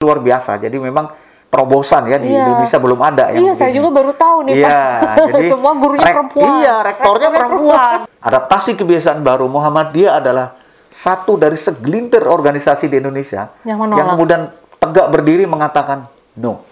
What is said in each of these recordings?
luar biasa. Jadi memang terobosan ya di Iya. Indonesia belum ada yang Iya, saya begini. juga baru tahu nih, Iya, Pak. jadi Semua gurunya rek- perempuan. Iya, rektornya Rektornya perempuan. Adaptasi kebiasaan baru Muhammadiyah adalah satu dari segelintir organisasi di Indonesia Yang menolak. kemudian tegak berdiri mengatakan no.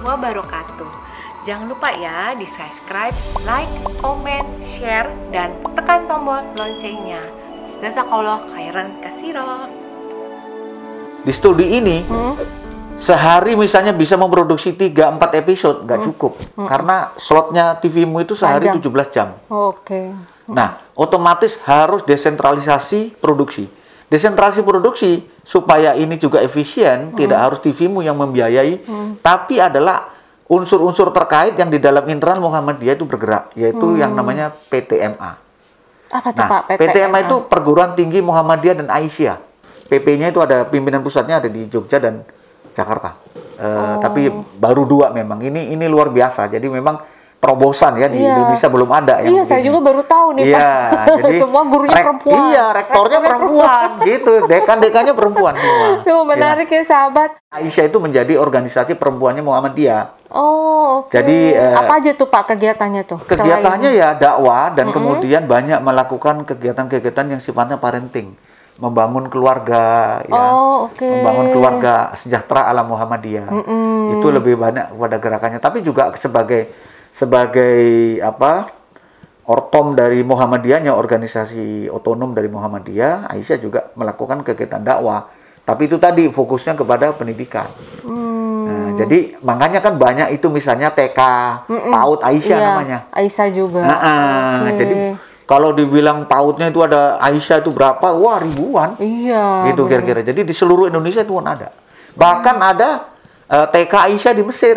Wabarakatuh. Jangan lupa ya di subscribe, like, komen, share, dan tekan tombol loncengnya. Jazakallah khairan kasiro. Di studi ini Hmm? sehari misalnya bisa memproduksi 3-4 episode nggak cukup karena slotnya TVmu itu sehari Panjang. 17 jam. Oke. Nah, otomatis harus desentralisasi produksi. Desentralisasi produksi supaya ini juga efisien, tidak harus TVmu yang membiayai, tapi adalah unsur-unsur terkait yang di dalam internal Muhammadiyah itu bergerak, yaitu yang namanya PTMA. Apa Nah, Pak? PTMA itu Perguruan Tinggi Muhammadiyah dan Aisyah. PP-nya itu ada pimpinan pusatnya ada di Jogja dan Jakarta. Eh, Tapi baru dua memang. Ini ini luar biasa. Jadi memang terobosan ya di Iya. Indonesia belum ada yang Iya, saya juga baru tahu nih, Iya, Pak. jadi Semua gurunya rek- perempuan. Iya, rektornya perempuan, gitu. Dekan-dekannya perempuan semua. Tuh, menarik ya, sahabat. Ya. Aisyah itu menjadi organisasi perempuannya Muhammadiyah. Oh, oke. Jadi, eh, apa aja tuh Pak kegiatannya tuh? Kegiatannya ya dakwah dan kemudian banyak melakukan kegiatan-kegiatan yang sifatnya parenting, membangun keluarga, ya, Oh, oke. membangun keluarga sejahtera ala Muhammadiyah. Itu lebih banyak kepada gerakannya. Tapi juga sebagai sebagai apa ortom dari Muhammadiyahnya, organisasi otonom dari Muhammadiyah, Aisyah juga melakukan kegiatan dakwah. Tapi itu tadi fokusnya kepada pendidikan. Hmm, Nah, jadi makanya kan banyak itu misalnya TK, PAUD Aisyah iya, namanya. Aisyah juga. Nah, ah, Oke. jadi kalau dibilang PAUDnya itu ada Aisyah itu berapa? Wah ribuan. Iya. gitu kira-kira. Jadi di seluruh Indonesia itu pun ada. Bahkan ada eh, TK Aisyah di Mesir.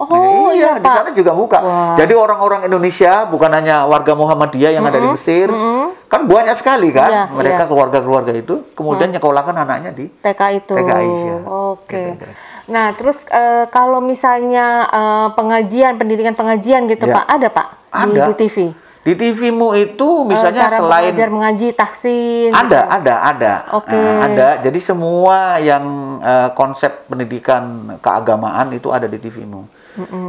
Oh, iya, di Pak. sana juga buka. Wah. Jadi orang-orang Indonesia bukan hanya warga Muhammadiyah yang ada di Mesir, kan banyak sekali kan Iya, mereka iya. keluarga-keluarga itu, kemudian nyekolahkan anaknya di TK itu. TK Aisyah. Oke. Gitu, gitu. Nah, terus eh, kalau misalnya eh, pengajian, pendidikan pengajian gitu, Ya. Pak, ada Pak di, Ada. di TV? di TV-mu itu Eh, misalnya cara selain mengajar mengaji tahsin. Ada, ada, ada. Oke. Eh, ada. Jadi semua yang eh, konsep pendidikan keagamaan itu ada di TV-mu.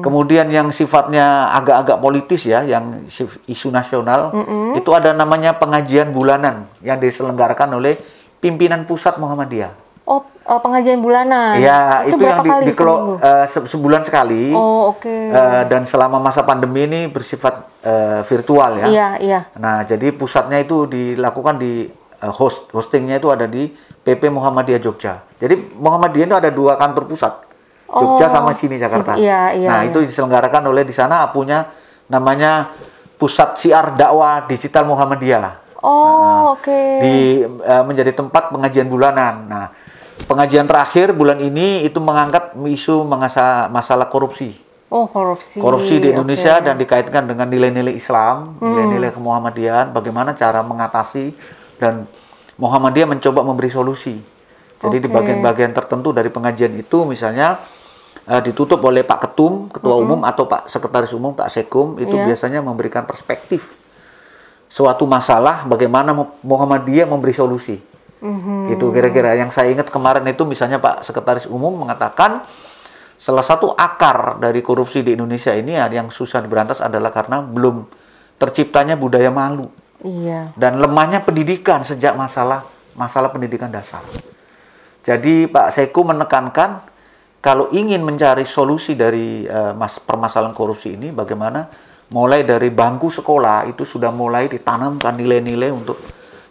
Kemudian yang sifatnya agak-agak politis ya, yang isu nasional, itu ada namanya pengajian bulanan yang diselenggarakan oleh pimpinan pusat Muhammadiyah. Oh, eh, pengajian bulanan. Ya, itu, yang berapa di, kali eh, se- sebulan sekali. Oh, oke. Eh, dan selama masa pandemi ini bersifat eh, virtual ya. Iya, iya. Nah, jadi pusatnya itu dilakukan di eh, host hostingnya itu ada di PP Muhammadiyah Jogja. Jadi Muhammadiyah itu ada dua kantor pusat. Jogja Oh, sama sini Jakarta. sini, iya, iya, nah, iya. itu diselenggarakan oleh di sana punya namanya Pusat Siar Dakwah Digital Muhammadiyah. Oh, oke. Nah, Di eh, menjadi tempat pengajian bulanan. Nah, pengajian terakhir bulan ini itu mengangkat isu mengasa masalah korupsi Oh, korupsi. korupsi di Indonesia Oke. dan dikaitkan dengan nilai-nilai Islam, nilai-nilai kemuhammadiyahan, bagaimana cara mengatasi dan Muhammadiyah mencoba memberi solusi. Jadi di Oke. bagian-bagian tertentu dari pengajian itu misalnya eh, ditutup oleh Pak Ketum, Ketua Umum atau Pak Sekretaris Umum, Pak Sekum itu Iya. biasanya memberikan perspektif suatu masalah bagaimana Mu- Muhammadiyah memberi solusi. Mhm. Gitu kira-kira. Yang saya ingat kemarin itu misalnya Pak Sekretaris Umum mengatakan salah satu akar dari korupsi di Indonesia ini ya, yang susah diberantas adalah karena belum terciptanya budaya malu Iya. dan lemahnya pendidikan sejak masalah masalah pendidikan dasar. Jadi Pak Seku menekankan kalau ingin mencari solusi dari eh, mas, permasalahan korupsi ini bagaimana mulai dari bangku sekolah itu sudah mulai ditanamkan nilai-nilai untuk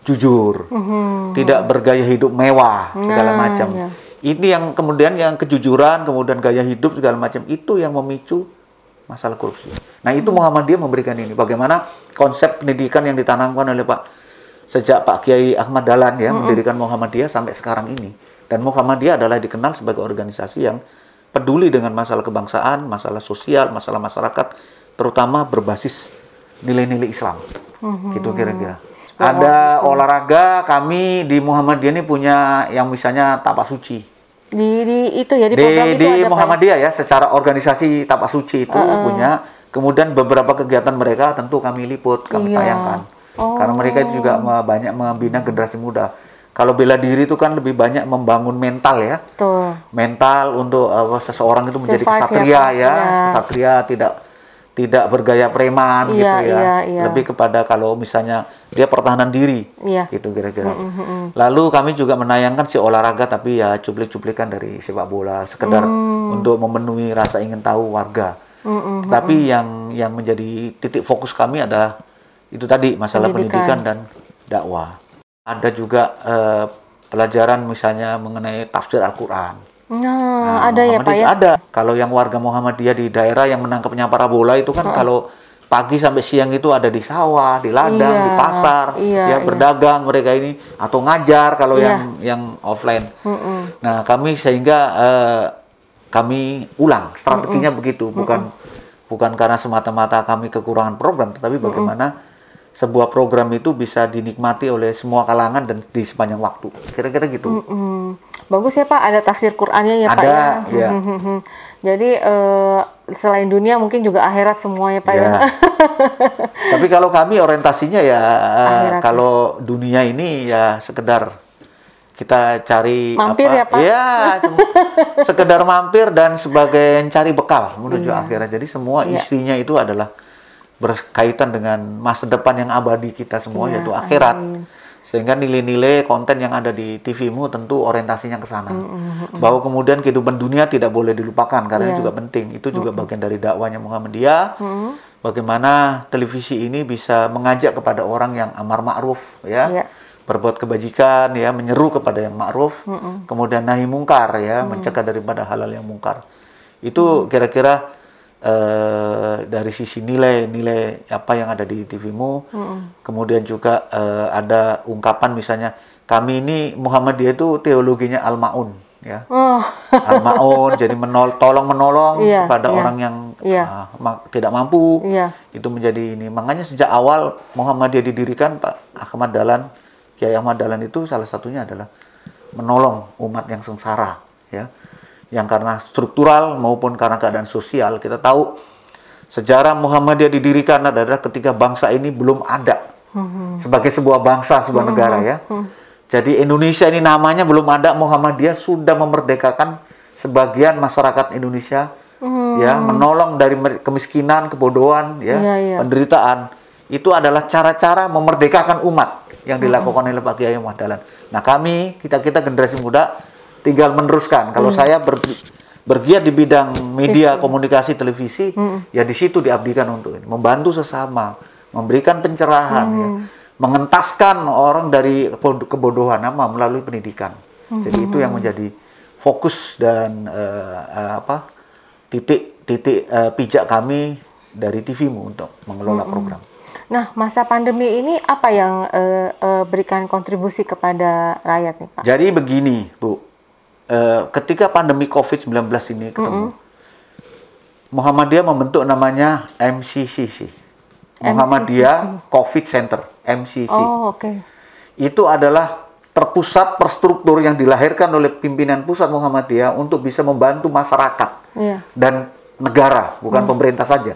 jujur, tidak bergaya hidup mewah segala Nah, macam. iya. Ini yang kemudian yang kejujuran, kemudian gaya hidup segala macam itu yang memicu masalah korupsi. Nah itu Muhammadiyah memberikan ini. Bagaimana konsep pendidikan yang ditanamkan oleh Pak sejak Pak Kiai Ahmad Dahlan ya mendirikan Muhammadiyah sampai sekarang ini. Dan Muhammadiyah adalah dikenal sebagai organisasi yang peduli dengan masalah kebangsaan, masalah sosial, masalah masyarakat, terutama berbasis nilai-nilai Islam. Gitu kira-kira. Ada olahraga kami di Muhammadiyah ini punya yang misalnya tapak suci. Di, di itu ya di Di, itu di ada ya? Muhammadiyah ya, secara organisasi tapak suci itu punya. Kemudian beberapa kegiatan mereka tentu kami liput, kami Iya. tayangkan. Oh. Karena mereka itu juga banyak membina generasi muda. Kalau bela diri itu kan lebih banyak membangun mental ya. Betul. mental untuk apa, seseorang itu menjadi Survive ya, kesatria ya, Iya. kesatria tidak tidak bergaya preman Iya, gitu ya. iya, iya. Lebih kepada kalau misalnya dia pertahanan diri. Iya. Gitu kira-kira. Lalu kami juga menayangkan si olahraga tapi ya cuplik-cuplikan dari sepak bola sekedar Mm. untuk memenuhi rasa ingin tahu warga. Tapi yang yang menjadi titik fokus kami adalah itu tadi masalah Pendidikan. pendidikan dan dakwah. Ada juga eh, pelajaran misalnya mengenai tafsir Al-Qur'an. Nah, ada ya Pak ya? Ada. Kalau yang warga Muhammadiyah di daerah yang menangkapnya para bola itu kan kalau pagi sampai siang itu ada di sawah, di ladang, Iya, di pasar, iya, ya iya. berdagang mereka ini atau ngajar kalau Iya. yang yang offline. Mm-mm. Nah, kami sehingga eh, kami ulang strateginya begitu, bukan bukan karena semata-mata kami kekurangan program, tetapi bagaimana sebuah program itu bisa dinikmati oleh semua kalangan dan di sepanjang waktu. Kira-kira gitu. Mm. Bagus ya Pak, ada tafsir Qur'annya ya Pak Ada, ya. iya. Jadi eh, selain dunia mungkin juga akhirat semua ya Pak ya. Ya. Tapi kalau kami orientasinya ya eh, Akhirat. kalau dunia ini ya sekedar kita cari Mampir apa? ya, Pak? Ya, sekedar mampir dan sebagai cari bekal menuju Iya. akhirat. Jadi semua Iya. isinya itu adalah berkaitan dengan masa depan yang abadi kita semua Iya, yaitu akhirat. amin. Sehingga nilai-nilai konten yang ada di TVmu tentu orientasinya ke sana. Bahwa kemudian kehidupan dunia tidak boleh dilupakan karena itu juga penting. Itu juga bagian dari dakwanya Muhammadiyah. Bagaimana televisi ini bisa mengajak kepada orang yang amar ma'ruf ya. Iya. Berbuat kebajikan ya, menyeru kepada yang ma'ruf, kemudian nahi mungkar ya, mencegah daripada halal yang mungkar. Itu kira-kira eh, dari sisi nilai-nilai apa yang ada di TVmu. Kemudian juga eh, ada ungkapan misalnya kami ini Muhammadiyah itu teologinya al-maun ya. Oh, Al-maun jadi menol tolong menolong Iya, kepada iya. orang yang Iya. ah, ma- tidak mampu. iya. Itu menjadi ini. Makanya sejak awal Muhammadiyah didirikan Pak Ahmad Dahlan, Kiai Ahmad Dahlan itu salah satunya adalah menolong umat yang sengsara ya. Yang karena struktural maupun karena keadaan sosial kita tahu sejarah Muhammadiyah didirikan adalah ketika bangsa ini belum ada sebagai sebuah bangsa, sebuah negara ya. Jadi Indonesia ini namanya belum ada Muhammadiyah sudah memerdekakan sebagian masyarakat Indonesia ya, menolong dari kemiskinan, kebodohan ya, Iya, iya. penderitaan. Itu adalah cara-cara memerdekakan umat yang dilakukan oleh Pak Kiai Dahlan. Nah, kami kita-kita generasi muda tinggal meneruskan. Kalau saya ber- bergiat di bidang media komunikasi televisi, ya di situ diabdikan untuk ini, membantu sesama, memberikan pencerahan, ya, mengentaskan orang dari kebod- kebodohan apa melalui pendidikan. Jadi itu yang menjadi fokus dan eh, eh, apa titik-titik eh, pijak kami dari TVmu untuk mengelola program. Nah, masa pandemi ini apa yang eh, eh, berikan kontribusi kepada rakyat nih Pak? Jadi begini, Bu. Eh, ketika pandemi COVID-19 ini ketemu, Muhammadiyah membentuk namanya MCCC. Muhammadiyah COVID Center, MCC. Oh, oke. Itu adalah terpusat terstruktur yang dilahirkan oleh pimpinan pusat Muhammadiyah untuk bisa membantu masyarakat Iya. dan negara, bukan pemerintah saja.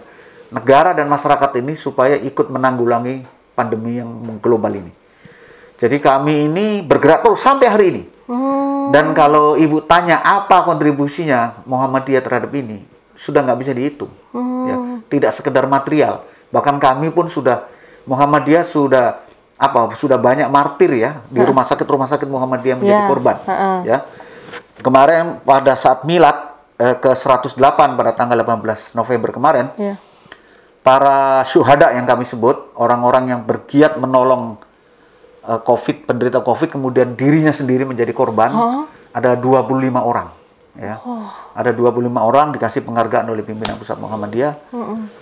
Negara dan masyarakat ini supaya ikut menanggulangi pandemi yang global ini. Jadi kami ini bergerak terus sampai hari ini. Hmm, Dan kalau ibu tanya apa kontribusinya Muhammadiyah terhadap ini, sudah nggak bisa dihitung. Ya, tidak sekedar material. Bahkan kami pun sudah Muhammadiyah sudah apa sudah banyak martir ya di rumah sakit rumah sakit Muhammadiyah menjadi Ya, korban. heeh. Ya, kemarin pada saat milad eh, ke 108 pada tanggal 18 November kemarin, Iya. para syuhada yang kami sebut, orang-orang yang bergiat menolong eh, COVID, penderita COVID, kemudian dirinya sendiri menjadi korban, Oh. ada 25 orang. Ya. Ada 25 orang dikasih penghargaan oleh pimpinan pusat Muhammadiyah,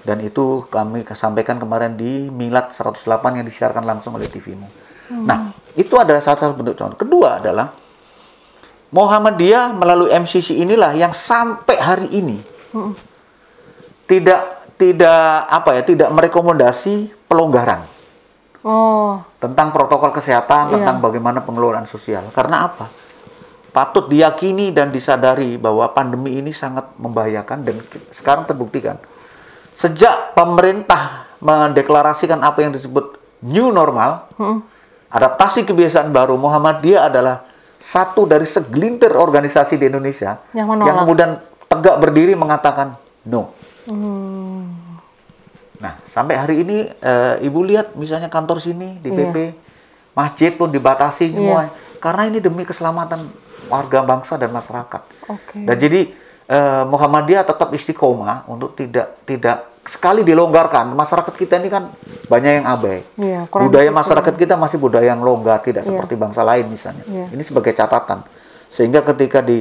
dan itu kami sampaikan kemarin di Milad 108 yang disiarkan langsung oleh TVmu. Nah, itu adalah salah satu bentuk contoh. Kedua adalah Muhammadiyah melalui MCC inilah yang sampai hari ini tidak tidak apa ya tidak merekomendasi pelonggaran Oh, tentang protokol kesehatan, Iya. tentang bagaimana pengelolaan sosial. Karena apa? Patut diyakini dan disadari bahwa pandemi ini sangat membahayakan dan sekarang terbuktikan. Sejak pemerintah mendeklarasikan apa yang disebut new normal, hmm. adaptasi kebiasaan baru, Muhammadiyah adalah satu dari segelintir organisasi di Indonesia Yang menolak. kemudian tegak berdiri mengatakan no. Hmm. Nah, sampai hari ini eh, Ibu lihat misalnya kantor sini di Iya. PP, masjid pun dibatasi semua karena ini demi keselamatan warga bangsa dan masyarakat. Oke. Dan jadi eh, Muhammadiyah tetap istiqomah untuk tidak tidak sekali dilonggarkan. Masyarakat kita ini kan banyak yang abai. Iya, budaya masyarakat kita masih budaya yang longgar, tidak Iya. seperti bangsa lain misalnya. Ini sebagai catatan. Sehingga ketika di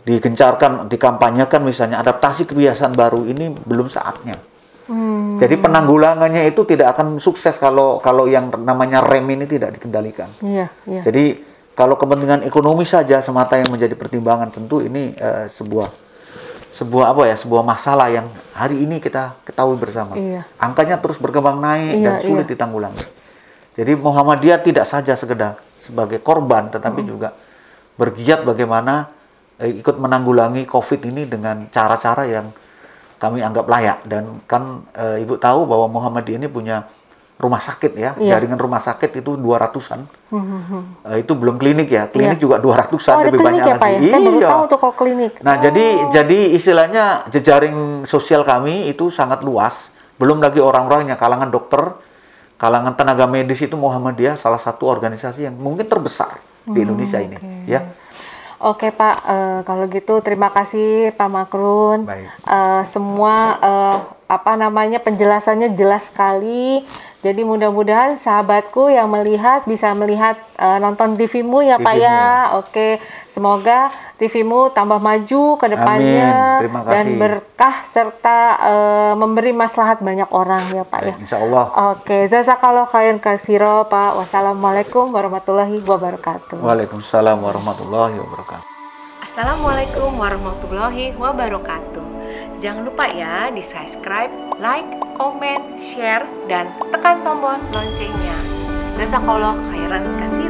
digencarkan, dikampanyekan misalnya adaptasi kebiasaan baru ini belum saatnya. Hmm. Jadi penanggulangannya itu tidak akan sukses kalau kalau yang namanya rem ini tidak dikendalikan. Iya, iya. Jadi kalau kepentingan ekonomi saja semata yang menjadi pertimbangan tentu ini eh, sebuah sebuah apa ya sebuah masalah yang hari ini kita ketahui bersama. Iya. Angkanya terus berkembang naik Iya, dan sulit iya. ditanggulangi. Jadi Muhammadiyah tidak saja sekedar sebagai korban tetapi juga bergiat bagaimana eh, ikut menanggulangi Covid ini dengan cara-cara yang kami anggap layak dan kan eh, Ibu tahu bahwa Muhammadiyah ini punya rumah sakit ya, Iya. jaringan rumah sakit itu 200-an. Hmm, hmm, hmm. Eh, itu belum klinik ya, klinik Iya. juga 200-an Oh, ada lebih klinik banyak ya, Pak ya? lagi. Saya baru Iya. tahu tuh kalau klinik. Nah, Oh. jadi jadi istilahnya jejaring sosial kami itu sangat luas. Belum lagi orang-orangnya kalangan dokter, kalangan tenaga medis itu Muhammadiyah salah satu organisasi yang mungkin terbesar di Indonesia ini, Hmm, oke. ya. Oke Pak, eh, kalau gitu terima kasih Pak Makrun. Baik. Eh, semua eh, apa namanya penjelasannya jelas sekali. Jadi mudah-mudahan sahabatku yang melihat bisa melihat eh, nonton TV-mu ya Pak TV-mu. ya. Oke, semoga TV-mu tambah maju ke depannya Amin. Terima dan berkah serta eh, memberi maslahat banyak orang ya Pak ya. Insya Allah. Oke, jazakallah khairan kasiro Pak. Wassalamualaikum warahmatullahi wabarakatuh. Waalaikumsalam warahmatullahi wabarakatuh. Assalamualaikum warahmatullahi wabarakatuh. Jangan lupa ya di subscribe, like, komen, share, dan tekan tombol loncengnya. Jazakallah khairan kasih